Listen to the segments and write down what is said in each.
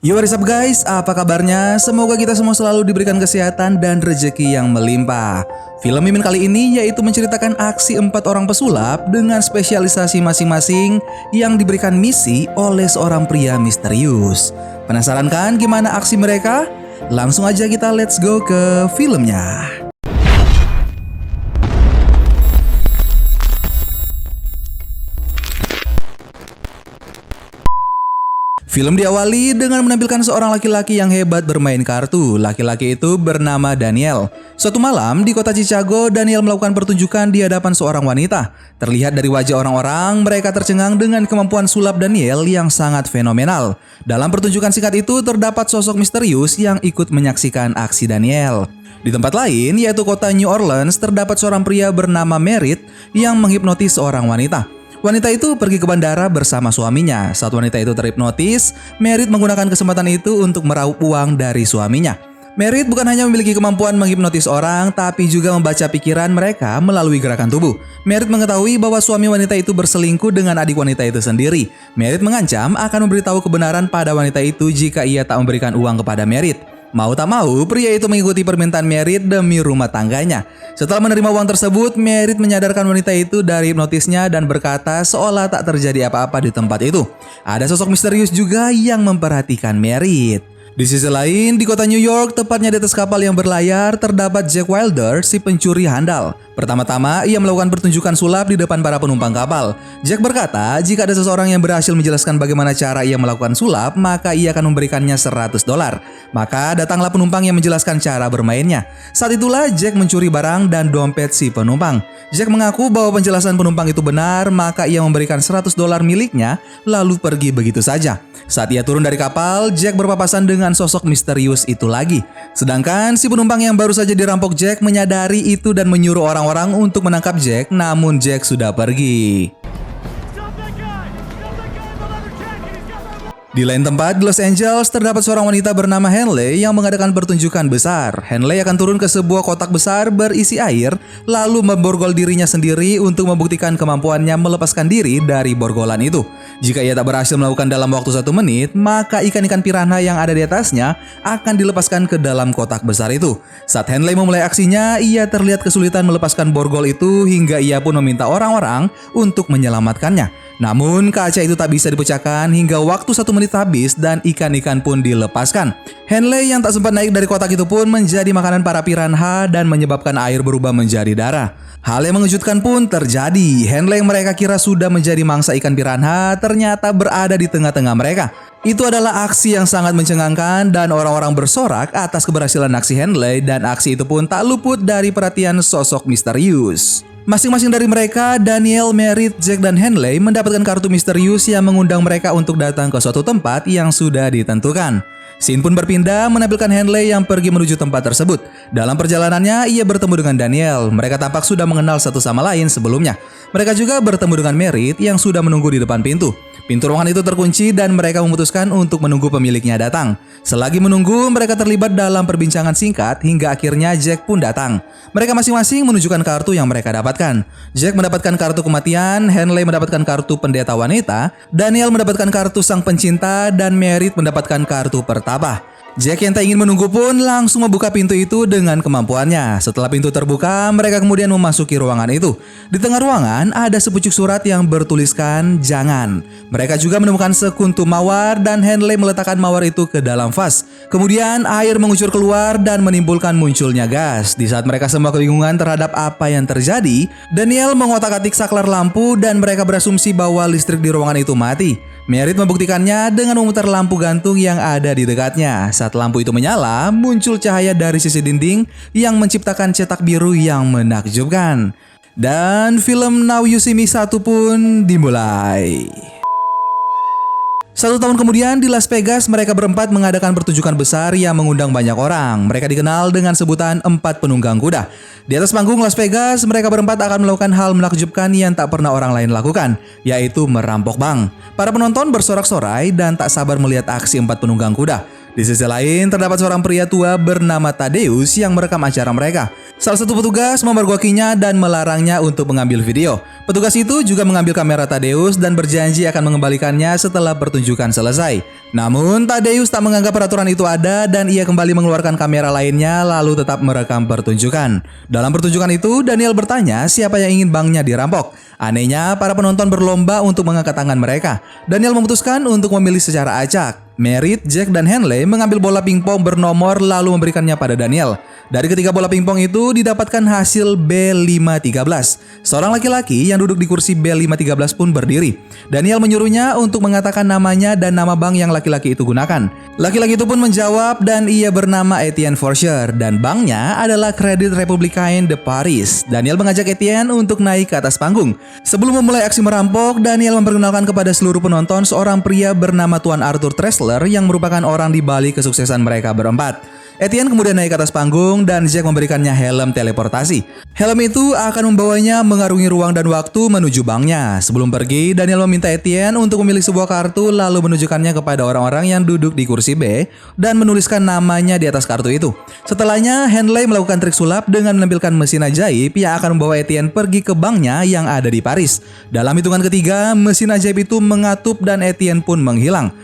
Yo what up guys, apa kabarnya? Semoga kita semua selalu diberikan kesehatan dan rezeki yang melimpah. Film Mimin kali ini yaitu menceritakan aksi empat orang pesulap dengan spesialisasi masing-masing yang diberikan misi oleh seorang pria misterius. Penasaran kan gimana aksi mereka? Langsung aja kita let's go ke filmnya. Film diawali dengan menampilkan seorang laki-laki yang hebat bermain kartu. Laki-laki itu bernama Daniel. Suatu malam di kota Chicago, Daniel melakukan pertunjukan di hadapan seorang wanita. Terlihat dari wajah orang-orang, mereka tercengang dengan kemampuan sulap Daniel yang sangat fenomenal. Dalam pertunjukan singkat itu terdapat sosok misterius yang ikut menyaksikan aksi Daniel. Di tempat lain, yaitu kota New Orleans, terdapat seorang pria bernama Merit yang menghipnotis seorang wanita. Wanita itu pergi ke bandara bersama suaminya. Saat wanita itu terhipnotis, Merit menggunakan kesempatan itu untuk meraup uang dari suaminya. Merit bukan hanya memiliki kemampuan menghipnotis orang, tapi juga membaca pikiran mereka melalui gerakan tubuh. Merit mengetahui bahwa suami wanita itu berselingkuh dengan adik wanita itu sendiri. Merit mengancam akan memberitahu kebenaran pada wanita itu jika ia tak memberikan uang kepada Merit. Mau tak mau, pria itu mengikuti permintaan Merit demi rumah tangganya. Setelah menerima uang tersebut, Merit menyadarkan wanita itu dari hipnotisnya dan berkata seolah tak terjadi apa-apa di tempat itu. Ada sosok misterius juga yang memperhatikan Merit. Di sisi lain, di kota New York, tepatnya di atas kapal yang berlayar, terdapat Jack Wilder, si pencuri handal. Pertama-tama, ia melakukan pertunjukan sulap di depan para penumpang kapal. Jack berkata, jika ada seseorang yang berhasil menjelaskan bagaimana cara ia melakukan sulap, maka ia akan memberikannya 100 dolar. Maka datanglah penumpang yang menjelaskan cara bermainnya. Saat itulah Jack mencuri barang dan dompet si penumpang. Jack mengaku bahwa penjelasan penumpang itu benar, maka ia memberikan 100 dolar miliknya, lalu pergi begitu saja. Saat ia turun dari kapal, Jack berpapasan dengan sosok misterius itu lagi. Sedangkan si penumpang yang baru saja dirampok Jack menyadari itu dan menyuruh orang-orang untuk menangkap Jack, namun Jack sudah pergi. Di lain tempat, Los Angeles, terdapat seorang wanita bernama Henley yang mengadakan pertunjukan besar. Henley akan turun ke sebuah kotak besar berisi air, lalu memborgol dirinya sendiri untuk membuktikan kemampuannya melepaskan diri dari borgolan itu. Jika ia tak berhasil melakukan dalam waktu satu menit, maka ikan-ikan piranha yang ada di atasnya akan dilepaskan ke dalam kotak besar itu. Saat Henley memulai aksinya, ia terlihat kesulitan melepaskan borgol itu hingga ia pun meminta orang-orang untuk menyelamatkannya. Namun kaca itu tak bisa dipecahkan hingga waktu satu menit habis dan ikan-ikan pun dilepaskan. Henley yang tak sempat naik dari kotak itu pun menjadi makanan para piranha dan menyebabkan air berubah menjadi darah. Hal yang mengejutkan pun terjadi. Henley yang mereka kira sudah menjadi mangsa ikan piranha ternyata berada di tengah-tengah mereka. Itu adalah aksi yang sangat mencengangkan dan orang-orang bersorak atas keberhasilan aksi Henley dan aksi itu pun tak luput dari perhatian sosok misterius. Masing-masing dari mereka, Daniel, Merit, Jack, dan Henley mendapatkan kartu misterius yang mengundang mereka untuk datang ke suatu tempat yang sudah ditentukan. Scene pun berpindah menampilkan Henley yang pergi menuju tempat tersebut. Dalam perjalanannya, ia bertemu dengan Daniel. Mereka tampak sudah mengenal satu sama lain sebelumnya. Mereka juga bertemu dengan Merit yang sudah menunggu di depan pintu. Pintu ruangan itu terkunci dan mereka memutuskan untuk menunggu pemiliknya datang. Selagi menunggu, mereka terlibat dalam perbincangan singkat hingga akhirnya Jack pun datang. Mereka masing-masing menunjukkan kartu yang mereka dapatkan. Jack mendapatkan kartu kematian, Henley mendapatkan kartu pendeta wanita, Daniel mendapatkan kartu sang pencinta, dan Merit mendapatkan kartu pertapa. Jack yang tak ingin menunggu pun langsung membuka pintu itu dengan kemampuannya. Setelah pintu terbuka, mereka kemudian memasuki ruangan itu. Di tengah ruangan ada sepucuk surat yang bertuliskan jangan. Mereka juga menemukan sekuntum mawar dan Henley meletakkan mawar itu ke dalam vas. Kemudian air mengucur keluar dan menimbulkan munculnya gas. Di saat mereka semua kebingungan terhadap apa yang terjadi, Daniel mengotak-atik saklar lampu dan mereka berasumsi bahwa listrik di ruangan itu mati. Merit membuktikannya dengan memutar lampu gantung yang ada di dekatnya. Saat lampu itu menyala, muncul cahaya dari sisi dinding yang menciptakan cetak biru yang menakjubkan. Dan film Now You See Me 1 pun dimulai. Satu tahun kemudian di Las Vegas mereka berempat mengadakan pertunjukan besar yang mengundang banyak orang. Mereka dikenal dengan sebutan empat penunggang kuda. Di atas panggung Las Vegas mereka berempat akan melakukan hal menakjubkan yang tak pernah orang lain lakukan, yaitu merampok bank. Para penonton bersorak-sorai dan tak sabar melihat aksi empat penunggang kuda. Di sisi lain, terdapat seorang pria tua bernama Tadeus yang merekam acara mereka. Salah satu petugas memergokinya dan melarangnya untuk mengambil video. Petugas itu juga mengambil kamera Tadeus dan berjanji akan mengembalikannya setelah pertunjukan selesai. Namun, Tadeus tak menganggap peraturan itu ada dan ia kembali mengeluarkan kamera lainnya lalu tetap merekam pertunjukan. Dalam pertunjukan itu, Daniel bertanya siapa yang ingin banknya dirampok. Anehnya, para penonton berlomba untuk mengangkat tangan mereka. Daniel memutuskan untuk memilih secara acak. Merit, Jack, dan Henley mengambil bola pingpong bernomor lalu memberikannya pada Daniel. Dari ketiga bola pingpong itu didapatkan hasil B513. Seorang laki-laki yang duduk di kursi B513 pun berdiri. Daniel menyuruhnya untuk mengatakan namanya dan nama bank yang laki-laki itu gunakan. Laki-laki itu pun menjawab dan ia bernama Etienne Forger dan banknya adalah Credit Republicain de Paris. Daniel mengajak Etienne untuk naik ke atas panggung. Sebelum memulai aksi merampok, Daniel memperkenalkan kepada seluruh penonton seorang pria bernama Tuan Arthur Tressler yang merupakan orang di balik kesuksesan mereka berempat. Etienne kemudian naik ke atas panggung dan Jack memberikannya helm teleportasi. Helm itu akan membawanya mengarungi ruang dan waktu menuju banknya. Sebelum pergi, Daniel meminta Etienne untuk memilih sebuah kartu lalu menunjukkannya kepada orang-orang yang duduk di kursi B dan menuliskan namanya di atas kartu itu. Setelahnya, Henley melakukan trik sulap dengan menampilkan mesin ajaib yang akan membawa Etienne pergi ke banknya yang ada di Paris. Dalam hitungan ketiga, mesin ajaib itu mengatup dan Etienne pun menghilang.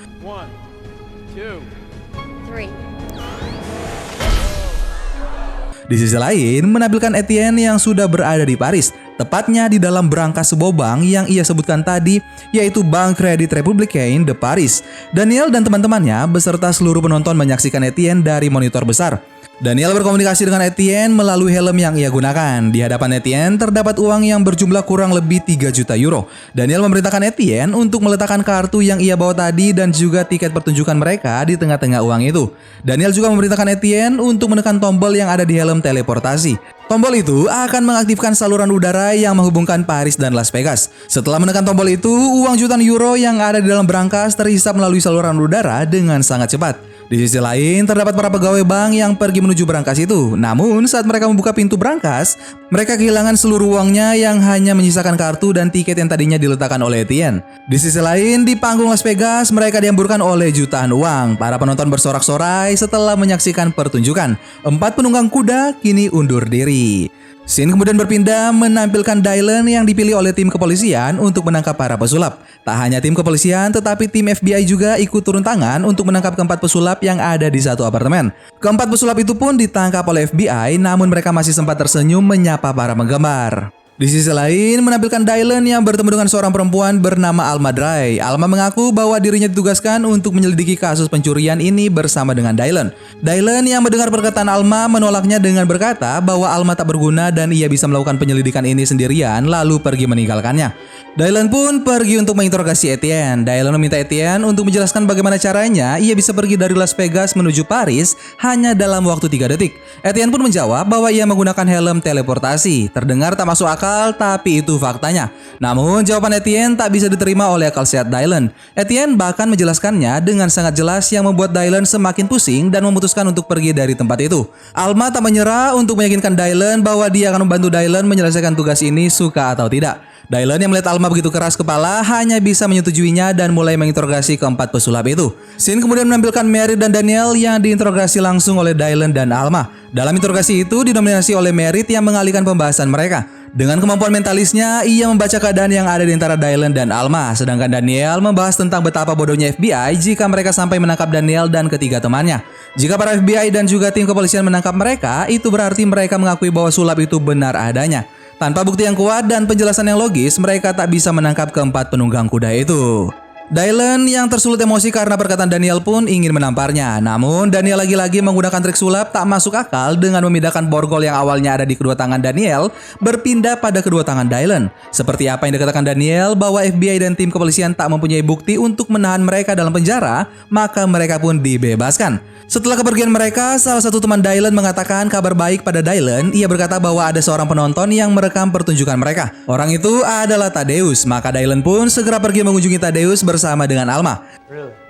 Di sisi lain, menampilkan Etienne yang sudah berada di Paris, tepatnya di dalam berangkas sebuah bank yang ia sebutkan tadi, yaitu Bank Credit Republicain de Paris. Daniel dan teman-temannya beserta seluruh penonton menyaksikan Etienne dari monitor besar. Daniel berkomunikasi dengan Etienne melalui helm yang ia gunakan. Di hadapan Etienne terdapat uang yang berjumlah kurang lebih 3 juta euro. Daniel memerintahkan Etienne untuk meletakkan kartu yang ia bawa tadi dan juga tiket pertunjukan mereka di tengah-tengah uang itu. Daniel juga memerintahkan Etienne untuk menekan tombol yang ada di helm teleportasi. Tombol itu akan mengaktifkan saluran udara yang menghubungkan Paris dan Las Vegas. Setelah menekan tombol itu, uang jutaan euro yang ada di dalam berangkas terhisap melalui saluran udara dengan sangat cepat. Di sisi lain, terdapat para pegawai bank yang pergi menuju berangkas itu. Namun, saat mereka membuka pintu berangkas, mereka kehilangan seluruh uangnya yang hanya menyisakan kartu dan tiket yang tadinya diletakkan oleh Etienne. Di sisi lain, di panggung Las Vegas, mereka dihamburkan oleh jutaan uang. Para penonton bersorak-sorai setelah menyaksikan pertunjukan. Empat penunggang kuda kini undur diri. Scene kemudian berpindah menampilkan Dylan yang dipilih oleh tim kepolisian untuk menangkap para pesulap. Tak hanya tim kepolisian, tetapi tim FBI juga ikut turun tangan untuk menangkap keempat pesulap yang ada di satu apartemen. Keempat pesulap itu pun ditangkap oleh FBI, namun mereka masih sempat tersenyum menyapa para menggemar. Di sisi lain, menampilkan Dylan yang bertemu dengan seorang perempuan bernama Alma Dry. Alma mengaku bahwa dirinya ditugaskan untuk menyelidiki kasus pencurian ini bersama dengan Dylan. Dylan yang mendengar perkataan Alma menolaknya dengan berkata bahwa Alma tak berguna dan ia bisa melakukan penyelidikan ini sendirian lalu pergi meninggalkannya. Dylan pun pergi untuk menginterogasi Etienne. Dylan meminta Etienne untuk menjelaskan bagaimana caranya ia bisa pergi dari Las Vegas menuju Paris hanya dalam waktu 3 detik. Etienne pun menjawab bahwa ia menggunakan helm teleportasi. Terdengar tak masuk akal akal, tapi itu faktanya. Namun, jawaban Etienne tak bisa diterima oleh akal sehat Dylan. Etienne bahkan menjelaskannya dengan sangat jelas yang membuat Dylan semakin pusing dan memutuskan untuk pergi dari tempat itu. Alma tak menyerah untuk meyakinkan Dylan bahwa dia akan membantu Dylan menyelesaikan tugas ini suka atau tidak. Dylan yang melihat Alma begitu keras kepala hanya bisa menyetujuinya dan mulai menginterogasi keempat pesulap itu. Scene kemudian menampilkan Mary dan Daniel yang diinterogasi langsung oleh Dylan dan Alma. Dalam interogasi itu didominasi oleh Merit yang mengalihkan pembahasan mereka. Dengan kemampuan mentalisnya, ia membaca keadaan yang ada di antara Dylan dan Alma, sedangkan Daniel membahas tentang betapa bodohnya FBI jika mereka sampai menangkap Daniel dan ketiga temannya. Jika para FBI dan juga tim kepolisian menangkap mereka, itu berarti mereka mengakui bahwa sulap itu benar adanya. Tanpa bukti yang kuat dan penjelasan yang logis, mereka tak bisa menangkap keempat penunggang kuda itu. Dylan yang tersulut emosi karena perkataan Daniel pun ingin menamparnya. Namun Daniel lagi-lagi menggunakan trik sulap tak masuk akal dengan memindahkan borgol yang awalnya ada di kedua tangan Daniel berpindah pada kedua tangan Dylan. Seperti apa yang dikatakan Daniel bahwa FBI dan tim kepolisian tak mempunyai bukti untuk menahan mereka dalam penjara, maka mereka pun dibebaskan. Setelah kepergian mereka, salah satu teman Dylan mengatakan kabar baik pada Dylan. Ia berkata bahwa ada seorang penonton yang merekam pertunjukan mereka. Orang itu adalah Tadeus, maka Dylan pun segera pergi mengunjungi Tadeus bersama dengan Alma. Really?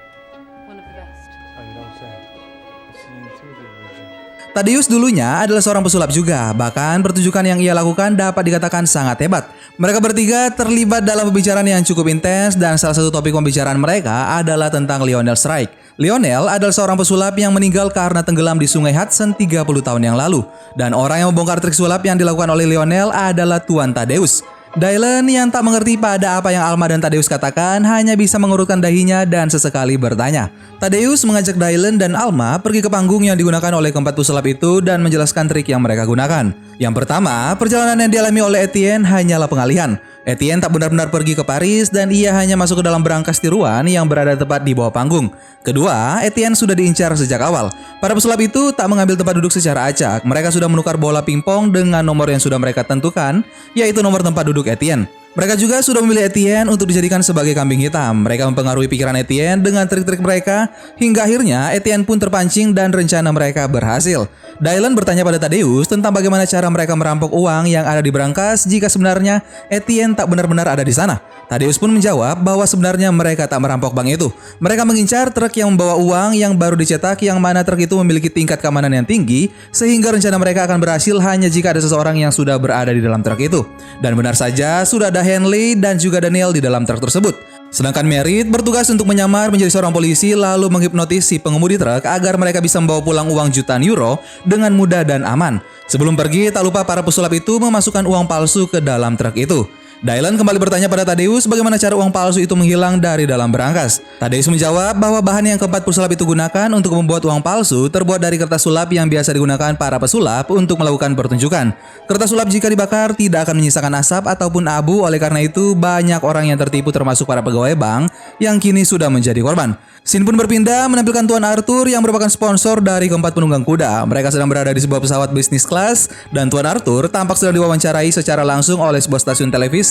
Tadeus dulunya adalah seorang pesulap juga, bahkan pertunjukan yang ia lakukan dapat dikatakan sangat hebat. Mereka bertiga terlibat dalam pembicaraan yang cukup intens dan salah satu topik pembicaraan mereka adalah tentang Lionel Strike. Lionel adalah seorang pesulap yang meninggal karena tenggelam di sungai Hudson 30 tahun yang lalu. Dan orang yang membongkar trik sulap yang dilakukan oleh Lionel adalah Tuan Tadeus. Dylan yang tak mengerti pada apa yang Alma dan Tadeus katakan hanya bisa mengurutkan dahinya dan sesekali bertanya. Tadeus mengajak Dylan dan Alma pergi ke panggung yang digunakan oleh keempat pesulap itu dan menjelaskan trik yang mereka gunakan. Yang pertama, perjalanan yang dialami oleh Etienne hanyalah pengalihan. Etienne tak benar-benar pergi ke Paris dan ia hanya masuk ke dalam berangkas tiruan yang berada tepat di bawah panggung. Kedua, Etienne sudah diincar sejak awal. Para pesulap itu tak mengambil tempat duduk secara acak. Mereka sudah menukar bola pingpong dengan nomor yang sudah mereka tentukan, yaitu nomor tempat duduk Etienne. Mereka juga sudah memilih Etienne untuk dijadikan sebagai kambing hitam. Mereka mempengaruhi pikiran Etienne dengan trik-trik mereka hingga akhirnya Etienne pun terpancing dan rencana mereka berhasil. Dylan bertanya pada Tadeus tentang bagaimana cara mereka merampok uang yang ada di berangkas jika sebenarnya Etienne tak benar-benar ada di sana. Tadeus pun menjawab bahwa sebenarnya mereka tak merampok bank itu. Mereka mengincar truk yang membawa uang yang baru dicetak yang mana truk itu memiliki tingkat keamanan yang tinggi sehingga rencana mereka akan berhasil hanya jika ada seseorang yang sudah berada di dalam truk itu. Dan benar saja sudah ada Henley dan juga Daniel di dalam truk tersebut. Sedangkan Merit bertugas untuk menyamar menjadi seorang polisi lalu menghipnotis si pengemudi truk agar mereka bisa membawa pulang uang jutaan euro dengan mudah dan aman. Sebelum pergi, tak lupa para pesulap itu memasukkan uang palsu ke dalam truk itu. Dylan kembali bertanya pada Tadeus bagaimana cara uang palsu itu menghilang dari dalam berangkas. Tadeus menjawab bahwa bahan yang keempat pesulap itu gunakan untuk membuat uang palsu terbuat dari kertas sulap yang biasa digunakan para pesulap untuk melakukan pertunjukan. Kertas sulap jika dibakar tidak akan menyisakan asap ataupun abu oleh karena itu banyak orang yang tertipu termasuk para pegawai bank yang kini sudah menjadi korban. Scene pun berpindah menampilkan Tuan Arthur yang merupakan sponsor dari keempat penunggang kuda. Mereka sedang berada di sebuah pesawat bisnis kelas dan Tuan Arthur tampak sedang diwawancarai secara langsung oleh sebuah stasiun televisi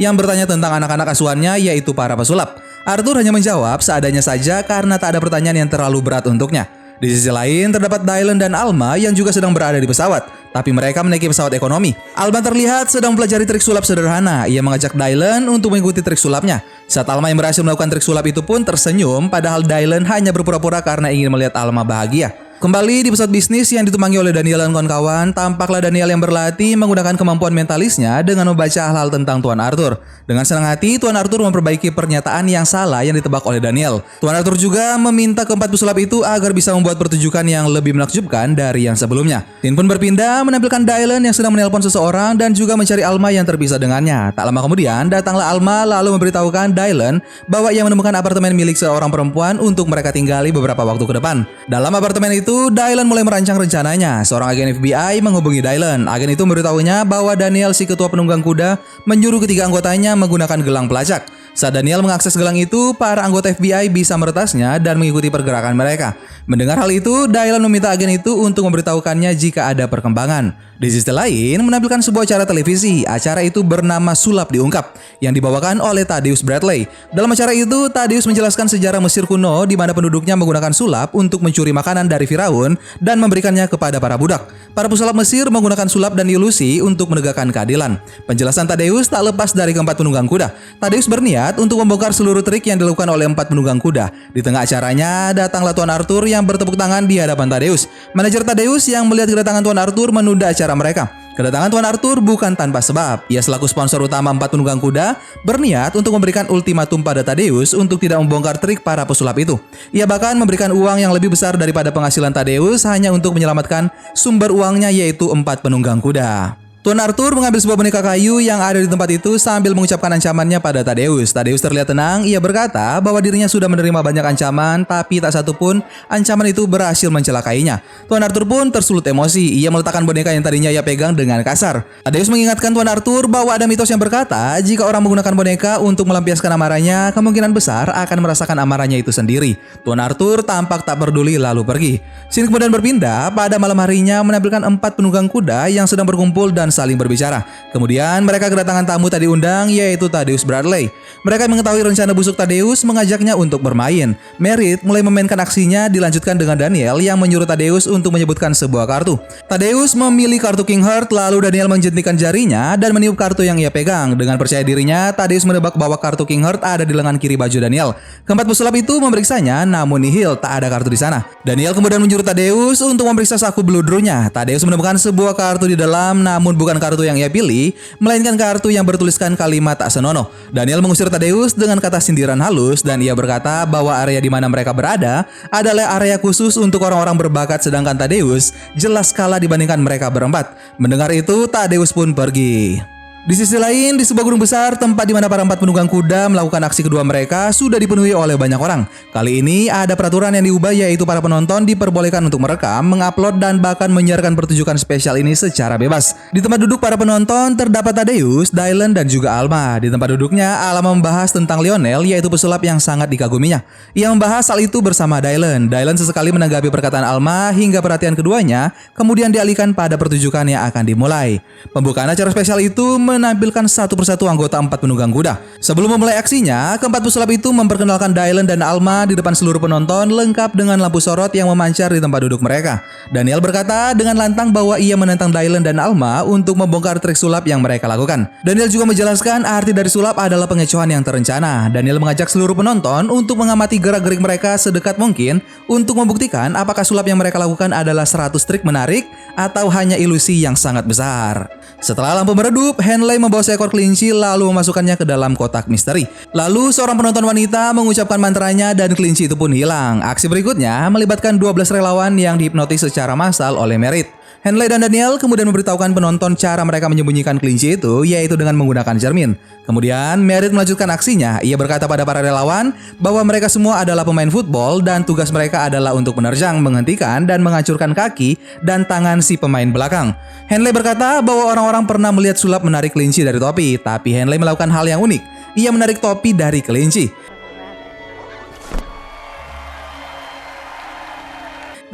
yang bertanya tentang anak-anak asuhannya yaitu para pesulap. Arthur hanya menjawab seadanya saja karena tak ada pertanyaan yang terlalu berat untuknya. Di sisi lain terdapat Dylan dan Alma yang juga sedang berada di pesawat, tapi mereka menaiki pesawat ekonomi. Alma terlihat sedang mempelajari trik sulap sederhana. Ia mengajak Dylan untuk mengikuti trik sulapnya. Saat Alma yang berhasil melakukan trik sulap itu pun tersenyum, padahal Dylan hanya berpura-pura karena ingin melihat Alma bahagia. Kembali di pusat bisnis yang ditumpangi oleh Daniel dan kawan-kawan, tampaklah Daniel yang berlatih menggunakan kemampuan mentalisnya dengan membaca hal-hal tentang Tuan Arthur. Dengan senang hati, Tuan Arthur memperbaiki pernyataan yang salah yang ditebak oleh Daniel. Tuan Arthur juga meminta keempat pesulap itu agar bisa membuat pertunjukan yang lebih menakjubkan dari yang sebelumnya. Tin pun berpindah menampilkan Dylan yang sedang menelpon seseorang dan juga mencari Alma yang terpisah dengannya. Tak lama kemudian, datanglah Alma lalu memberitahukan Dylan bahwa ia menemukan apartemen milik seorang perempuan untuk mereka tinggali beberapa waktu ke depan. Dalam apartemen itu, itu, Dylan mulai merancang rencananya. Seorang agen FBI menghubungi Dylan. Agen itu memberitahunya bahwa Daniel si ketua penunggang kuda menyuruh ketiga anggotanya menggunakan gelang pelacak. Saat Daniel mengakses gelang itu, para anggota FBI bisa meretasnya dan mengikuti pergerakan mereka. Mendengar hal itu, Dylan meminta agen itu untuk memberitahukannya jika ada perkembangan. Di sisi lain, menampilkan sebuah acara televisi. Acara itu bernama Sulap Diungkap, yang dibawakan oleh Thaddeus Bradley. Dalam acara itu, Thaddeus menjelaskan sejarah Mesir kuno di mana penduduknya menggunakan sulap untuk mencuri makanan dari Firaun dan memberikannya kepada para budak. Para pesulap Mesir menggunakan sulap dan ilusi untuk menegakkan keadilan. Penjelasan Thaddeus tak lepas dari keempat penunggang kuda. Thaddeus berniat untuk membongkar seluruh trik yang dilakukan oleh empat penunggang kuda. Di tengah acaranya, datanglah Tuan Arthur yang bertepuk tangan di hadapan Thaddeus. Manajer Thaddeus yang melihat kedatangan Tuan Arthur menunda acara mereka. Kedatangan Tuan Arthur bukan tanpa sebab. Ia selaku sponsor utama empat penunggang kuda berniat untuk memberikan ultimatum pada Tadeus untuk tidak membongkar trik para pesulap itu. Ia bahkan memberikan uang yang lebih besar daripada penghasilan Tadeus hanya untuk menyelamatkan sumber uangnya yaitu empat penunggang kuda. Tuan Arthur mengambil sebuah boneka kayu yang ada di tempat itu sambil mengucapkan ancamannya pada Tadeus. Tadeus terlihat tenang, ia berkata bahwa dirinya sudah menerima banyak ancaman, tapi tak satu pun ancaman itu berhasil mencelakainya. Tuan Arthur pun tersulut emosi, ia meletakkan boneka yang tadinya ia pegang dengan kasar. Tadeus mengingatkan Tuan Arthur bahwa ada mitos yang berkata jika orang menggunakan boneka untuk melampiaskan amarahnya, kemungkinan besar akan merasakan amarahnya itu sendiri. Tuan Arthur tampak tak peduli lalu pergi. Sini kemudian berpindah pada malam harinya menampilkan empat penunggang kuda yang sedang berkumpul dan saling berbicara. Kemudian mereka kedatangan tamu tadi undang yaitu Tadeus Bradley. Mereka mengetahui rencana busuk Tadeus mengajaknya untuk bermain. Merit mulai memainkan aksinya dilanjutkan dengan Daniel yang menyuruh Tadeus untuk menyebutkan sebuah kartu. Tadeus memilih kartu King Heart lalu Daniel menjentikan jarinya dan meniup kartu yang ia pegang. Dengan percaya dirinya, Tadeus menebak bahwa kartu King Heart ada di lengan kiri baju Daniel. Keempat pesulap itu memeriksanya namun nihil tak ada kartu di sana. Daniel kemudian menyuruh Tadeus untuk memeriksa saku bludrunya. Tadeus menemukan sebuah kartu di dalam namun bukan kartu yang ia pilih, melainkan kartu yang bertuliskan kalimat tak senonoh. Daniel mengusir Tadeus dengan kata sindiran halus dan ia berkata bahwa area di mana mereka berada adalah area khusus untuk orang-orang berbakat sedangkan Tadeus jelas kalah dibandingkan mereka berempat. Mendengar itu, Tadeus pun pergi. Di sisi lain, di sebuah gunung besar, tempat di mana para empat penunggang kuda melakukan aksi kedua mereka sudah dipenuhi oleh banyak orang. Kali ini ada peraturan yang diubah yaitu para penonton diperbolehkan untuk merekam, mengupload dan bahkan menyiarkan pertunjukan spesial ini secara bebas. Di tempat duduk para penonton terdapat Tadeus, Dylan dan juga Alma. Di tempat duduknya, Alma membahas tentang Lionel yaitu pesulap yang sangat dikaguminya. Ia membahas hal itu bersama Dylan. Dylan sesekali menanggapi perkataan Alma hingga perhatian keduanya kemudian dialihkan pada pertunjukan yang akan dimulai. Pembukaan acara spesial itu menampilkan satu persatu anggota empat penunggang kuda. Sebelum memulai aksinya, keempat pesulap itu memperkenalkan Dylan dan Alma di depan seluruh penonton lengkap dengan lampu sorot yang memancar di tempat duduk mereka. Daniel berkata dengan lantang bahwa ia menentang Dylan dan Alma untuk membongkar trik sulap yang mereka lakukan. Daniel juga menjelaskan arti dari sulap adalah pengecohan yang terencana. Daniel mengajak seluruh penonton untuk mengamati gerak-gerik mereka sedekat mungkin untuk membuktikan apakah sulap yang mereka lakukan adalah 100 trik menarik atau hanya ilusi yang sangat besar. Setelah lampu meredup, Henley membawa seekor kelinci lalu memasukkannya ke dalam kotak misteri. Lalu seorang penonton wanita mengucapkan mantranya dan kelinci itu pun hilang. Aksi berikutnya melibatkan 12 relawan yang dihipnotis secara massal oleh Merit. Henley dan Daniel kemudian memberitahukan penonton cara mereka menyembunyikan kelinci itu, yaitu dengan menggunakan cermin. Kemudian Merit melanjutkan aksinya. Ia berkata pada para relawan bahwa mereka semua adalah pemain football dan tugas mereka adalah untuk menerjang, menghentikan, dan menghancurkan kaki dan tangan si pemain belakang. Henley berkata bahwa orang-orang pernah melihat sulap menarik kelinci dari topi, tapi Henley melakukan hal yang unik. Ia menarik topi dari kelinci.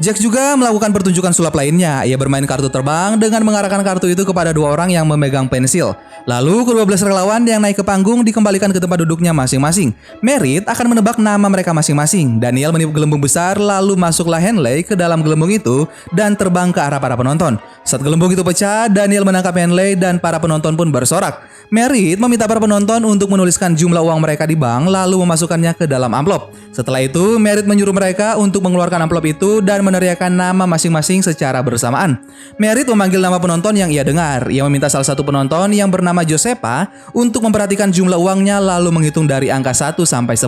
Jack juga melakukan pertunjukan sulap lainnya. Ia bermain kartu terbang dengan mengarahkan kartu itu kepada dua orang yang memegang pensil. Lalu kedua belas relawan yang naik ke panggung dikembalikan ke tempat duduknya masing-masing. Merit akan menebak nama mereka masing-masing. Daniel meniup gelembung besar lalu masuklah Henley ke dalam gelembung itu dan terbang ke arah para penonton. Saat gelembung itu pecah, Daniel menangkap Henley dan para penonton pun bersorak. Merit meminta para penonton untuk menuliskan jumlah uang mereka di bank lalu memasukkannya ke dalam amplop. Setelah itu, Merit menyuruh mereka untuk mengeluarkan amplop itu dan meneriakkan nama masing-masing secara bersamaan. Merit memanggil nama penonton yang ia dengar. Ia meminta salah satu penonton yang bernama Josepa untuk memperhatikan jumlah uangnya lalu menghitung dari angka 1 sampai 10.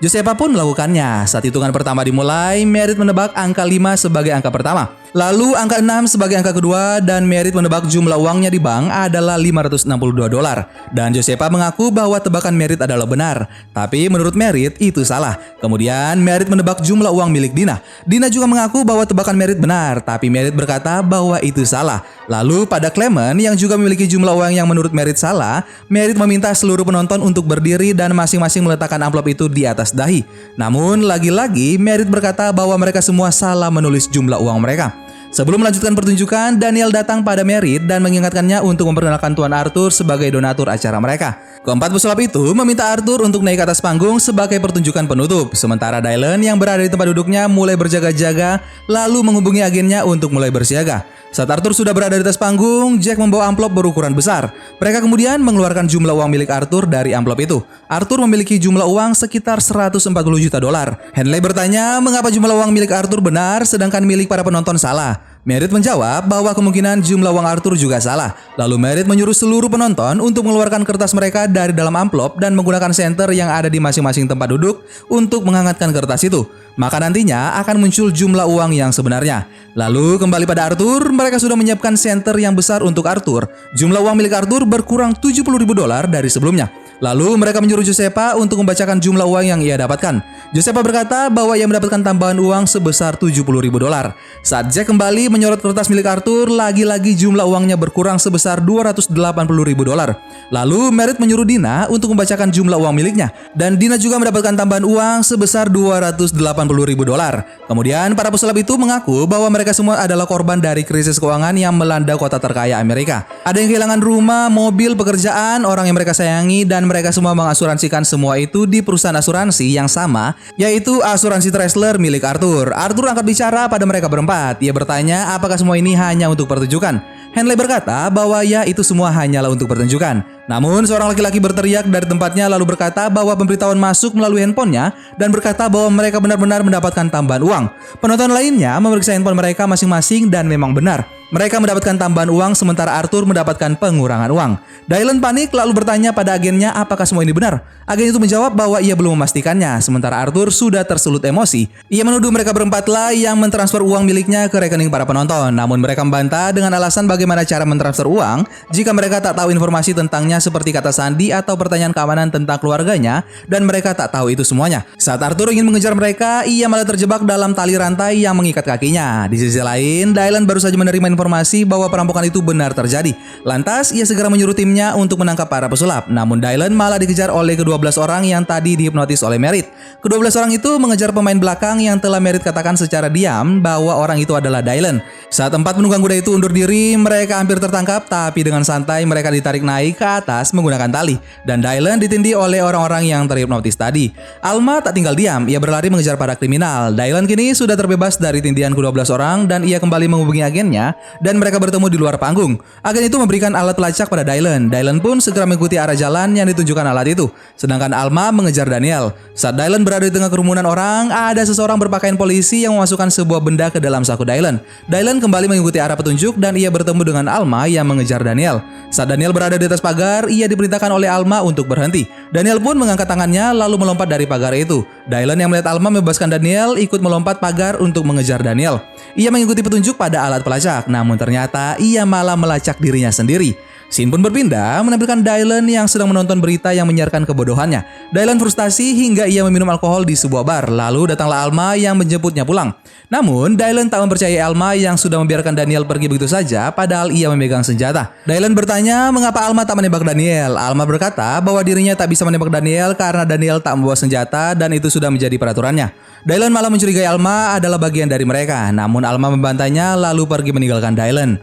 Josepa pun melakukannya. Saat hitungan pertama dimulai, Merit menebak angka 5 sebagai angka pertama. Lalu angka 6 sebagai angka kedua dan Merit menebak jumlah uangnya di bank adalah 562 dolar. Dan Josepa mengaku bahwa tebakan Merit adalah benar. Tapi menurut Merit itu salah. Kemudian Merit menebak jumlah uang milik Dina. Dina juga mengaku bahwa tebakan Merit benar, tapi Merit berkata bahwa itu salah. Lalu pada Clement yang juga memiliki jumlah uang yang menurut Merit salah, Merit meminta seluruh penonton untuk berdiri dan masing-masing meletakkan amplop itu di atas dahi. Namun lagi-lagi Merit berkata bahwa mereka semua salah menulis jumlah uang mereka. Sebelum melanjutkan pertunjukan, Daniel datang pada Merit dan mengingatkannya untuk memperkenalkan Tuan Arthur sebagai donatur acara mereka. Keempat pesulap itu meminta Arthur untuk naik ke atas panggung sebagai pertunjukan penutup, sementara Dylan yang berada di tempat duduknya mulai berjaga-jaga lalu menghubungi agennya untuk mulai bersiaga. Saat Arthur sudah berada di atas panggung, Jack membawa amplop berukuran besar. Mereka kemudian mengeluarkan jumlah uang milik Arthur dari amplop itu. Arthur memiliki jumlah uang sekitar 140 juta dolar. Henley bertanya mengapa jumlah uang milik Arthur benar sedangkan milik para penonton salah. Merit menjawab bahwa kemungkinan jumlah uang Arthur juga salah. Lalu Merit menyuruh seluruh penonton untuk mengeluarkan kertas mereka dari dalam amplop dan menggunakan senter yang ada di masing-masing tempat duduk untuk menghangatkan kertas itu. Maka nantinya akan muncul jumlah uang yang sebenarnya. Lalu kembali pada Arthur, mereka sudah menyiapkan senter yang besar untuk Arthur. Jumlah uang milik Arthur berkurang 70 ribu dolar dari sebelumnya. Lalu mereka menyuruh Josepa untuk membacakan jumlah uang yang ia dapatkan. Josepa berkata bahwa ia mendapatkan tambahan uang sebesar 70 ribu dolar. Saat Jack kembali menyorot kertas milik Arthur, lagi-lagi jumlah uangnya berkurang sebesar 280 ribu dolar. Lalu Merit menyuruh Dina untuk membacakan jumlah uang miliknya. Dan Dina juga mendapatkan tambahan uang sebesar 280 ribu dolar. Kemudian para pesulap itu mengaku bahwa mereka semua adalah korban dari krisis keuangan yang melanda kota terkaya Amerika. Ada yang kehilangan rumah, mobil, pekerjaan, orang yang mereka sayangi, dan mereka semua mengasuransikan semua itu di perusahaan asuransi yang sama, yaitu asuransi Tresler milik Arthur. Arthur angkat bicara pada mereka berempat. Ia bertanya apakah semua ini hanya untuk pertunjukan. Henley berkata bahwa ya itu semua hanyalah untuk pertunjukan. Namun seorang laki-laki berteriak dari tempatnya lalu berkata bahwa pemberitahuan masuk melalui handphonenya dan berkata bahwa mereka benar-benar mendapatkan tambahan uang. Penonton lainnya memeriksa handphone mereka masing-masing dan memang benar. Mereka mendapatkan tambahan uang sementara Arthur mendapatkan pengurangan uang. Dylan panik lalu bertanya pada agennya apakah semua ini benar. Agen itu menjawab bahwa ia belum memastikannya, sementara Arthur sudah tersulut emosi. Ia menuduh mereka berempat lah yang mentransfer uang miliknya ke rekening para penonton. Namun mereka membantah dengan alasan bagaimana cara mentransfer uang jika mereka tak tahu informasi tentangnya seperti kata sandi atau pertanyaan keamanan tentang keluarganya dan mereka tak tahu itu semuanya. Saat Arthur ingin mengejar mereka, ia malah terjebak dalam tali rantai yang mengikat kakinya. Di sisi lain, Dylan baru saja menerima informasi bahwa perampokan itu benar terjadi. Lantas, ia segera menyuruh timnya untuk menangkap para pesulap. Namun Dylan malah dikejar oleh kedua belas orang yang tadi dihipnotis oleh Merit. Kedua belas orang itu mengejar pemain belakang yang telah Merit katakan secara diam bahwa orang itu adalah Dylan. Saat empat penunggang kuda itu undur diri, mereka hampir tertangkap, tapi dengan santai mereka ditarik naik ke atas menggunakan tali. Dan Dylan ditindih oleh orang-orang yang terhipnotis tadi. Alma tak tinggal diam, ia berlari mengejar para kriminal. Dylan kini sudah terbebas dari tindihan kedua belas orang dan ia kembali menghubungi agennya dan mereka bertemu di luar panggung. Agen itu memberikan alat pelacak pada Dylan. Dylan pun segera mengikuti arah jalan yang ditunjukkan alat itu. Sedangkan Alma mengejar Daniel. Saat Dylan berada di tengah kerumunan orang, ada seseorang berpakaian polisi yang memasukkan sebuah benda ke dalam saku Dylan. Dylan kembali mengikuti arah petunjuk dan ia bertemu dengan Alma yang mengejar Daniel. Saat Daniel berada di atas pagar, ia diperintahkan oleh Alma untuk berhenti. Daniel pun mengangkat tangannya lalu melompat dari pagar itu. Dylan yang melihat Alma membebaskan Daniel ikut melompat pagar untuk mengejar Daniel. Ia mengikuti petunjuk pada alat pelacak, namun ternyata ia malah melacak dirinya sendiri. Scene pun berpindah menampilkan Dylan yang sedang menonton berita yang menyiarkan kebodohannya. Dylan frustasi hingga ia meminum alkohol di sebuah bar. Lalu datanglah Alma yang menjemputnya pulang. Namun, Dylan tak mempercayai Alma yang sudah membiarkan Daniel pergi begitu saja padahal ia memegang senjata. Dylan bertanya mengapa Alma tak menembak Daniel. Alma berkata bahwa dirinya tak bisa menembak Daniel karena Daniel tak membawa senjata dan itu sudah menjadi peraturannya. Dylan malah mencurigai Alma adalah bagian dari mereka. Namun Alma membantainya lalu pergi meninggalkan Dylan.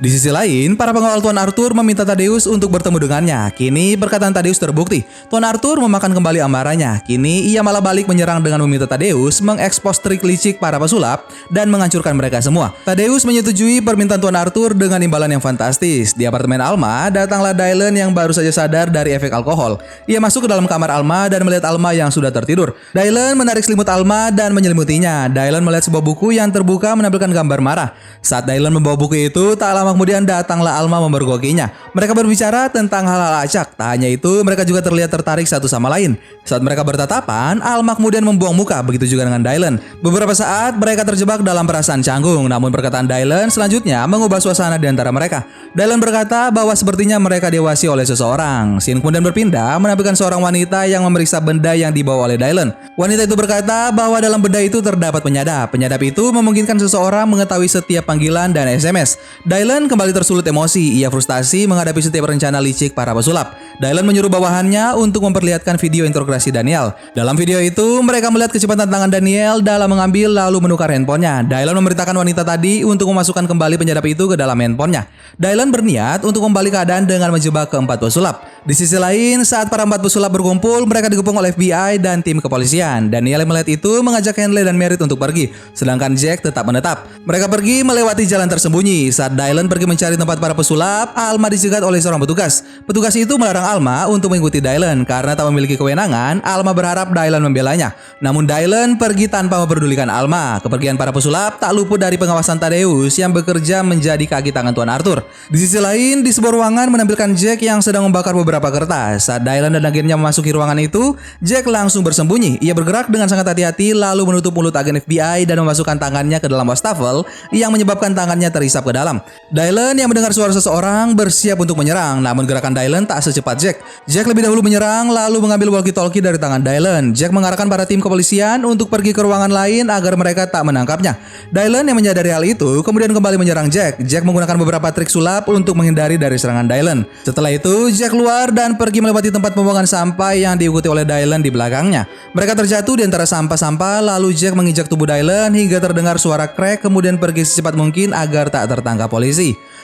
Di sisi lain, para pengawal Tuan Arthur meminta Tadeus untuk bertemu dengannya. Kini perkataan Tadeus terbukti. Tuan Arthur memakan kembali amarahnya. Kini ia malah balik menyerang dengan meminta Tadeus mengekspos trik licik para pesulap dan menghancurkan mereka semua. Tadeus menyetujui permintaan Tuan Arthur dengan imbalan yang fantastis. Di apartemen Alma, datanglah Dylan yang baru saja sadar dari efek alkohol. Ia masuk ke dalam kamar Alma dan melihat Alma yang sudah tertidur. Dylan menarik selimut Alma dan menyelimutinya. Dylan melihat sebuah buku yang terbuka menampilkan gambar marah. Saat Dylan membawa buku itu, tak lama kemudian datanglah Alma memergokinya. Mereka berbicara tentang hal-hal acak. Tak hanya itu, mereka juga terlihat tertarik satu sama lain. Saat mereka bertatapan, Alma kemudian membuang muka, begitu juga dengan Dylan. Beberapa saat mereka terjebak dalam perasaan canggung, namun perkataan Dylan selanjutnya mengubah suasana di antara mereka. Dylan berkata bahwa sepertinya mereka diawasi oleh seseorang. Scene kemudian berpindah menampilkan seorang wanita yang memeriksa benda yang dibawa oleh Dylan. Wanita itu berkata bahwa dalam benda itu terdapat penyadap. Penyadap itu memungkinkan seseorang mengetahui setiap panggilan dan SMS. Dylan kembali tersulut emosi. Ia frustasi menghadapi setiap rencana licik para pesulap. Dylan menyuruh bawahannya untuk memperlihatkan video interogasi Daniel. Dalam video itu, mereka melihat kecepatan tangan Daniel dalam mengambil lalu menukar handphonenya. Dylan memerintahkan wanita tadi untuk memasukkan kembali penyadap itu ke dalam handphonenya. Dylan berniat untuk kembali keadaan dengan menjebak keempat pesulap. Di sisi lain, saat para empat pesulap berkumpul, mereka dikepung oleh FBI dan tim kepolisian. Daniel melihat itu mengajak Henley dan Merritt untuk pergi, sedangkan Jack tetap menetap. Mereka pergi melewati jalan tersembunyi. Saat Dylan pergi mencari tempat para pesulap, Alma dicegat oleh seorang petugas. Petugas itu melarang Alma untuk mengikuti Dylan karena tak memiliki kewenangan. Alma berharap Dylan membelanya. Namun Dylan pergi tanpa memperdulikan Alma. Kepergian para pesulap tak luput dari pengawasan Tadeus yang bekerja menjadi kaki tangan Tuan Arthur. Di sisi lain, di sebuah ruangan menampilkan Jack yang sedang membakar beberapa kertas. Saat Dylan dan agennya memasuki ruangan itu, Jack langsung bersembunyi. Ia bergerak dengan sangat hati-hati lalu menutup mulut agen FBI dan memasukkan tangannya ke dalam wastafel yang menyebabkan tangannya terisap ke dalam. Dylan yang mendengar suara seseorang bersiap untuk menyerang, namun gerakan Dylan tak secepat Jack. Jack lebih dahulu menyerang lalu mengambil walkie-talkie dari tangan Dylan. Jack mengarahkan para tim kepolisian untuk pergi ke ruangan lain agar mereka tak menangkapnya. Dylan yang menyadari hal itu kemudian kembali menyerang Jack. Jack menggunakan beberapa trik sulap untuk menghindari dari serangan Dylan. Setelah itu, Jack keluar dan pergi melewati tempat pembuangan sampah yang diikuti oleh Dylan di belakangnya. Mereka terjatuh di antara sampah-sampah lalu Jack menginjak tubuh Dylan hingga terdengar suara krek kemudian pergi secepat mungkin agar tak tertangkap polisi.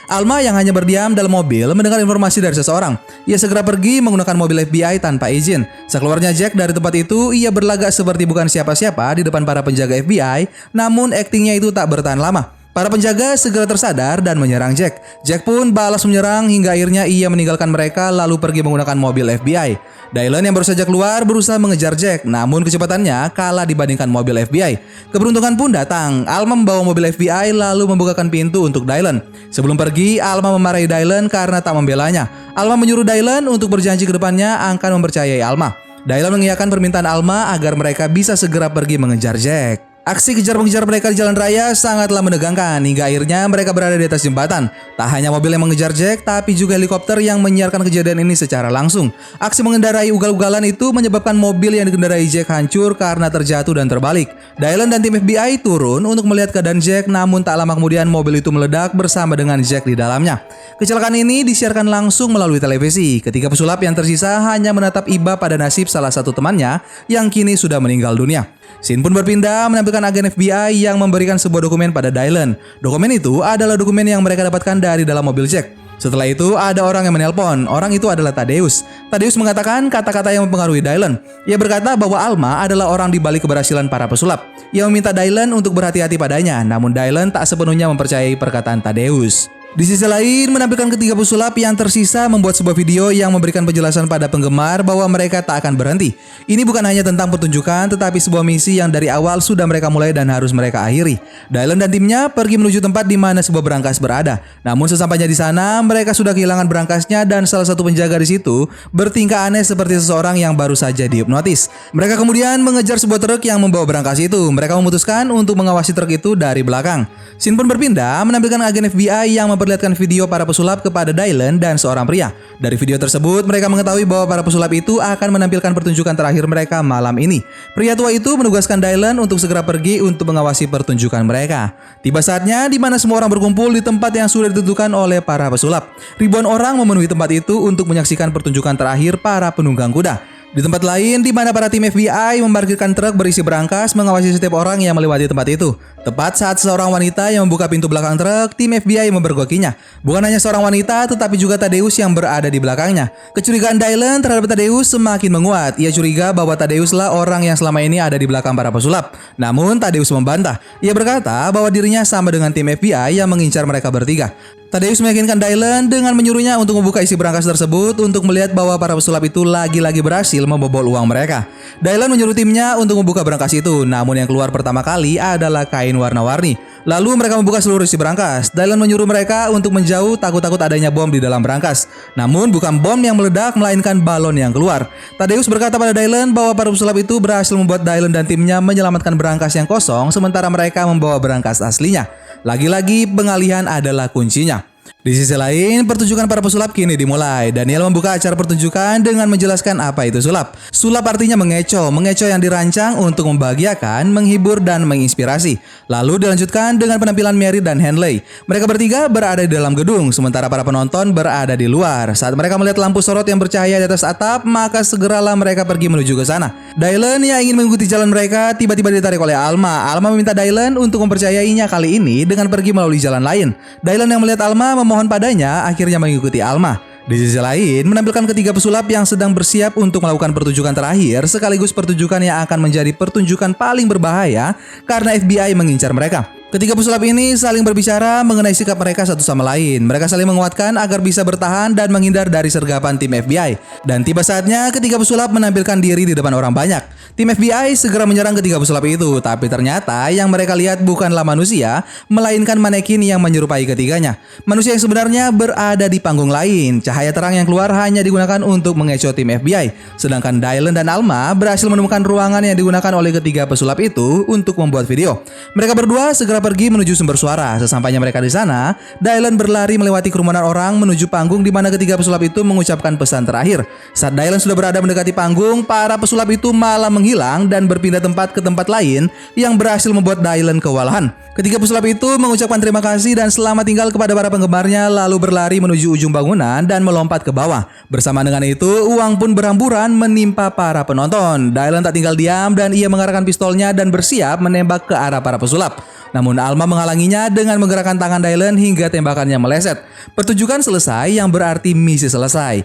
Alma yang hanya berdiam dalam mobil mendengar informasi dari seseorang. Ia segera pergi menggunakan mobil FBI tanpa izin. Sekeluarnya Jack dari tempat itu, ia berlagak seperti bukan siapa-siapa di depan para penjaga FBI, namun aktingnya itu tak bertahan lama. Para penjaga segera tersadar dan menyerang Jack. Jack pun balas menyerang hingga akhirnya ia meninggalkan mereka lalu pergi menggunakan mobil FBI. Dylan yang baru saja keluar berusaha mengejar Jack, namun kecepatannya kalah dibandingkan mobil FBI. Keberuntungan pun datang. Alma membawa mobil FBI lalu membukakan pintu untuk Dylan. Sebelum pergi, Alma memarahi Dylan karena tak membelanya. Alma menyuruh Dylan untuk berjanji ke depannya akan mempercayai Alma. Dylan mengiyakan permintaan Alma agar mereka bisa segera pergi mengejar Jack. Aksi kejar-mengejar mereka di jalan raya sangatlah menegangkan hingga akhirnya mereka berada di atas jembatan. Tak hanya mobil yang mengejar Jack, tapi juga helikopter yang menyiarkan kejadian ini secara langsung. Aksi mengendarai ugal-ugalan itu menyebabkan mobil yang dikendarai Jack hancur karena terjatuh dan terbalik. Dylan dan tim FBI turun untuk melihat keadaan Jack, namun tak lama kemudian mobil itu meledak bersama dengan Jack di dalamnya. Kecelakaan ini disiarkan langsung melalui televisi. Ketika pesulap yang tersisa hanya menatap iba pada nasib salah satu temannya yang kini sudah meninggal dunia. Scene pun berpindah menampilkan agen FBI yang memberikan sebuah dokumen pada Dylan. Dokumen itu adalah dokumen yang mereka dapatkan dari dalam mobil Jack. Setelah itu ada orang yang menelpon. Orang itu adalah Tadeus. Tadeus mengatakan kata-kata yang mempengaruhi Dylan. Ia berkata bahwa Alma adalah orang di balik keberhasilan para pesulap. Ia meminta Dylan untuk berhati-hati padanya, namun Dylan tak sepenuhnya mempercayai perkataan Tadeus. Di sisi lain, menampilkan ketiga pesulap yang tersisa membuat sebuah video yang memberikan penjelasan pada penggemar bahwa mereka tak akan berhenti. Ini bukan hanya tentang pertunjukan, tetapi sebuah misi yang dari awal sudah mereka mulai dan harus mereka akhiri. Dylan dan timnya pergi menuju tempat di mana sebuah berangkas berada. Namun sesampainya di sana, mereka sudah kehilangan berangkasnya dan salah satu penjaga di situ bertingkah aneh seperti seseorang yang baru saja dihipnotis. Mereka kemudian mengejar sebuah truk yang membawa berangkas itu. Mereka memutuskan untuk mengawasi truk itu dari belakang. Scene pun berpindah menampilkan agen FBI yang memperlihatkan video para pesulap kepada Dylan dan seorang pria. Dari video tersebut, mereka mengetahui bahwa para pesulap itu akan menampilkan pertunjukan terakhir mereka malam ini. Pria tua itu menugaskan Dylan untuk segera pergi untuk mengawasi pertunjukan mereka. Tiba saatnya di mana semua orang berkumpul di tempat yang sudah ditentukan oleh para pesulap. Ribuan orang memenuhi tempat itu untuk menyaksikan pertunjukan terakhir para penunggang kuda. Di tempat lain, di mana para tim FBI memarkirkan truk berisi berangkas mengawasi setiap orang yang melewati tempat itu. Tepat saat seorang wanita yang membuka pintu belakang truk, tim FBI memergokinya. Bukan hanya seorang wanita, tetapi juga Tadeus yang berada di belakangnya. Kecurigaan Dylan terhadap Tadeus semakin menguat. Ia curiga bahwa Tadeuslah orang yang selama ini ada di belakang para pesulap. Namun Tadeus membantah. Ia berkata bahwa dirinya sama dengan tim FBI yang mengincar mereka bertiga. Tadeus meyakinkan Dylan dengan menyuruhnya untuk membuka isi berangkas tersebut untuk melihat bahwa para pesulap itu lagi-lagi berhasil membobol uang mereka. Dylan menyuruh timnya untuk membuka berangkas itu, namun yang keluar pertama kali adalah kain warna-warni. Lalu mereka membuka seluruh isi berangkas. Dylan menyuruh mereka untuk menjauh takut-takut adanya bom di dalam berangkas. Namun bukan bom yang meledak melainkan balon yang keluar. Tadeus berkata pada Dylan bahwa para pesulap itu berhasil membuat Dylan dan timnya menyelamatkan berangkas yang kosong sementara mereka membawa berangkas aslinya. Lagi-lagi pengalihan adalah kuncinya. Di sisi lain, pertunjukan para pesulap kini dimulai. Daniel membuka acara pertunjukan dengan menjelaskan apa itu sulap. Sulap artinya mengecoh, mengecoh yang dirancang untuk membahagiakan, menghibur, dan menginspirasi. Lalu dilanjutkan dengan penampilan Mary dan Henley. Mereka bertiga berada di dalam gedung, sementara para penonton berada di luar. Saat mereka melihat lampu sorot yang bercahaya di atas atap, maka segeralah mereka pergi menuju ke sana. Dylan yang ingin mengikuti jalan mereka tiba-tiba ditarik oleh Alma. Alma meminta Dylan untuk mempercayainya kali ini dengan pergi melalui jalan lain. Dylan yang melihat Alma memohon memohon padanya akhirnya mengikuti Alma. Di sisi lain, menampilkan ketiga pesulap yang sedang bersiap untuk melakukan pertunjukan terakhir sekaligus pertunjukan yang akan menjadi pertunjukan paling berbahaya karena FBI mengincar mereka. Ketiga pesulap ini saling berbicara mengenai sikap mereka satu sama lain. Mereka saling menguatkan agar bisa bertahan dan menghindar dari sergapan tim FBI. Dan tiba saatnya ketiga pesulap menampilkan diri di depan orang banyak. Tim FBI segera menyerang ketiga pesulap itu, tapi ternyata yang mereka lihat bukanlah manusia, melainkan manekin yang menyerupai ketiganya. Manusia yang sebenarnya berada di panggung lain. Cahaya terang yang keluar hanya digunakan untuk mengecoh tim FBI. Sedangkan Dylan dan Alma berhasil menemukan ruangan yang digunakan oleh ketiga pesulap itu untuk membuat video. Mereka berdua segera segera pergi menuju sumber suara. Sesampainya mereka di sana, Dylan berlari melewati kerumunan orang menuju panggung di mana ketiga pesulap itu mengucapkan pesan terakhir. Saat Dylan sudah berada mendekati panggung, para pesulap itu malah menghilang dan berpindah tempat ke tempat lain yang berhasil membuat Dylan kewalahan. Ketiga pesulap itu mengucapkan terima kasih dan selamat tinggal kepada para penggemarnya lalu berlari menuju ujung bangunan dan melompat ke bawah. Bersama dengan itu, uang pun berhamburan menimpa para penonton. Dylan tak tinggal diam dan ia mengarahkan pistolnya dan bersiap menembak ke arah para pesulap. Namun Alma menghalanginya dengan menggerakkan tangan Dylan hingga tembakannya meleset. Pertunjukan selesai yang berarti misi selesai.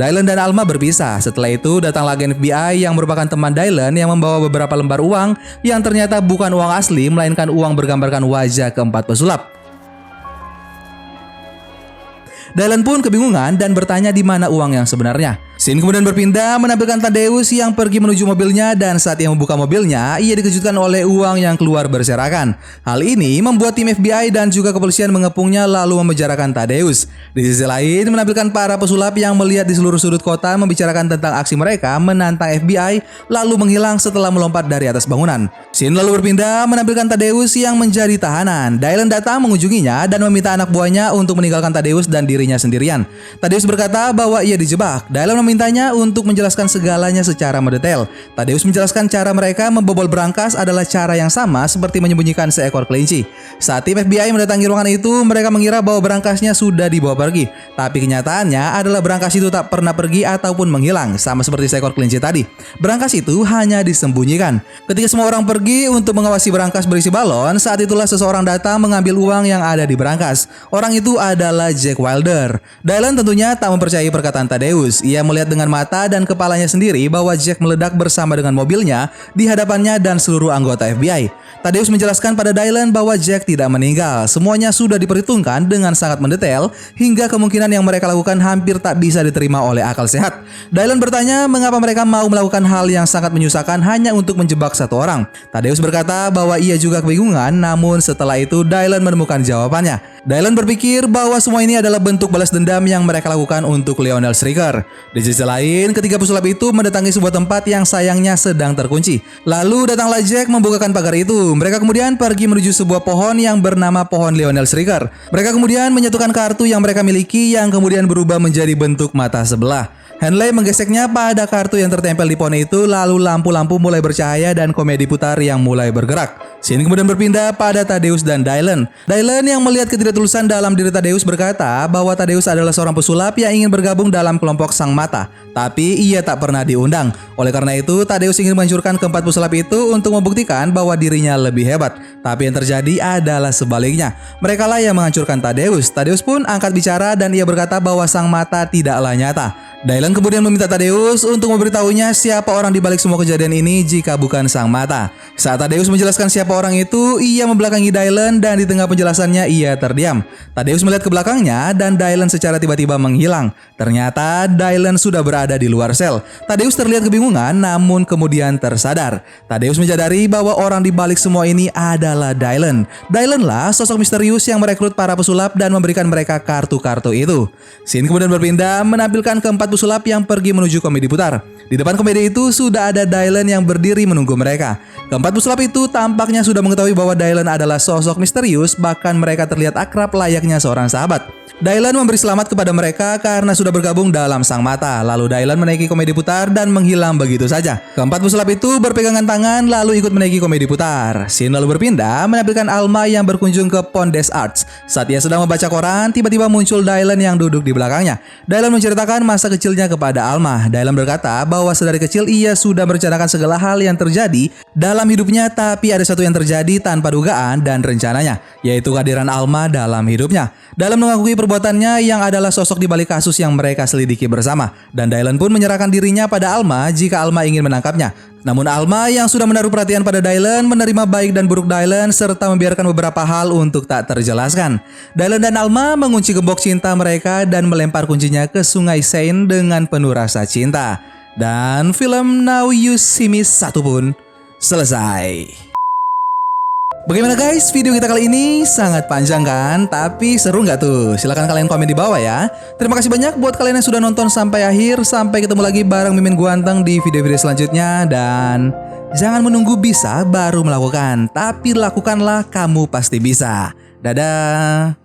Dylan dan Alma berpisah. Setelah itu datanglah agen FBI yang merupakan teman Dylan yang membawa beberapa lembar uang yang ternyata bukan uang asli melainkan uang bergambarkan wajah keempat pesulap. Dylan pun kebingungan dan bertanya di mana uang yang sebenarnya. Scene kemudian berpindah menampilkan Tadeus yang pergi menuju mobilnya dan saat ia membuka mobilnya, ia dikejutkan oleh uang yang keluar berserakan. Hal ini membuat tim FBI dan juga kepolisian mengepungnya lalu memenjarakan Tadeus. Di sisi lain, menampilkan para pesulap yang melihat di seluruh sudut kota membicarakan tentang aksi mereka menantang FBI lalu menghilang setelah melompat dari atas bangunan. Scene lalu berpindah menampilkan Tadeus yang menjadi tahanan. Dylan datang mengunjunginya dan meminta anak buahnya untuk meninggalkan Tadeus dan dirinya sendirian. Tadeus berkata bahwa ia dijebak. Dylan memintanya untuk menjelaskan segalanya secara mendetail. Tadeus menjelaskan cara mereka membobol berangkas adalah cara yang sama seperti menyembunyikan seekor kelinci. Saat tim FBI mendatangi ruangan itu, mereka mengira bahwa berangkasnya sudah dibawa pergi. Tapi kenyataannya adalah berangkas itu tak pernah pergi ataupun menghilang, sama seperti seekor kelinci tadi. Berangkas itu hanya disembunyikan. Ketika semua orang pergi untuk mengawasi berangkas berisi balon, saat itulah seseorang datang mengambil uang yang ada di berangkas. Orang itu adalah Jack Wilder. Dylan tentunya tak mempercayai perkataan Tadeus. Ia melihat melihat dengan mata dan kepalanya sendiri bahwa Jack meledak bersama dengan mobilnya di hadapannya dan seluruh anggota FBI. Tadeus menjelaskan pada Dylan bahwa Jack tidak meninggal. Semuanya sudah diperhitungkan dengan sangat mendetail hingga kemungkinan yang mereka lakukan hampir tak bisa diterima oleh akal sehat. Dylan bertanya mengapa mereka mau melakukan hal yang sangat menyusahkan hanya untuk menjebak satu orang. Tadeus berkata bahwa ia juga kebingungan namun setelah itu Dylan menemukan jawabannya. Dylan berpikir bahwa semua ini adalah bentuk balas dendam yang mereka lakukan untuk Lionel Striker. Di sisi lain, ketiga pesulap itu mendatangi sebuah tempat yang sayangnya sedang terkunci. Lalu datanglah Jack membukakan pagar itu. Mereka kemudian pergi menuju sebuah pohon yang bernama pohon Lionel Striker. Mereka kemudian menyatukan kartu yang mereka miliki yang kemudian berubah menjadi bentuk mata sebelah. Henley menggeseknya pada kartu yang tertempel di pohon itu lalu lampu-lampu mulai bercahaya dan komedi putar yang mulai bergerak. Scene kemudian berpindah pada Tadeus dan Dylan. Dylan yang melihat ketidaktulusan dalam diri Tadeus berkata bahwa Tadeus adalah seorang pesulap yang ingin bergabung dalam kelompok Sang Mata. Tapi ia tak pernah diundang. Oleh karena itu, Tadeus ingin menghancurkan keempat pesulap itu untuk membuktikan bahwa dirinya lebih hebat. Tapi yang terjadi adalah sebaliknya. Mereka lah yang menghancurkan Tadeus. Tadeus pun angkat bicara dan ia berkata bahwa Sang Mata tidaklah nyata. Dylan kemudian meminta Tadeus untuk memberitahunya siapa orang di balik semua kejadian ini jika bukan sang mata. Saat Tadeus menjelaskan siapa orang itu, ia membelakangi Dylan dan di tengah penjelasannya ia terdiam. Tadeus melihat ke belakangnya dan Dylan secara tiba-tiba menghilang. Ternyata Dylan sudah berada di luar sel. Tadeus terlihat kebingungan namun kemudian tersadar. Tadeus menyadari bahwa orang di balik semua ini adalah. Dylan lah sosok misterius yang merekrut para pesulap dan memberikan mereka kartu-kartu itu. Scene kemudian berpindah menampilkan keempat pesulap yang pergi menuju komedi putar. Di depan komedi itu sudah ada Dylan yang berdiri menunggu mereka. Keempat pesulap itu tampaknya sudah mengetahui bahwa Dylan adalah sosok misterius, bahkan mereka terlihat akrab layaknya seorang sahabat. Dylan memberi selamat kepada mereka karena sudah bergabung dalam sang mata. Lalu Dylan menaiki komedi putar dan menghilang begitu saja. Keempat pesulap itu berpegangan tangan lalu ikut menaiki komedi putar. Scene lalu berpindah menampilkan Alma yang berkunjung ke Pondes Arts. Saat ia sedang membaca koran, tiba-tiba muncul Dylan yang duduk di belakangnya. Dylan menceritakan masa kecilnya kepada Alma. Dylan berkata bahwa sedari kecil ia sudah merencanakan segala hal yang terjadi dalam hidupnya tapi ada satu yang terjadi tanpa dugaan dan rencananya, yaitu kehadiran Alma dalam hidupnya. Dalam mengakui perbuatannya yang adalah sosok di balik kasus yang mereka selidiki bersama. Dan Dylan pun menyerahkan dirinya pada Alma jika Alma ingin menangkapnya. Namun Alma yang sudah menaruh perhatian pada Dylan menerima baik dan buruk Dylan serta membiarkan beberapa hal untuk tak terjelaskan. Dylan dan Alma mengunci gembok cinta mereka dan melempar kuncinya ke sungai Seine dengan penuh rasa cinta. Dan film Now You See Me satu pun selesai. Bagaimana guys, video kita kali ini sangat panjang kan? Tapi seru nggak tuh? Silahkan kalian komen di bawah ya. Terima kasih banyak buat kalian yang sudah nonton sampai akhir. Sampai ketemu lagi bareng Mimin Guanteng di video-video selanjutnya. Dan jangan menunggu bisa baru melakukan. Tapi lakukanlah kamu pasti bisa. Dadah.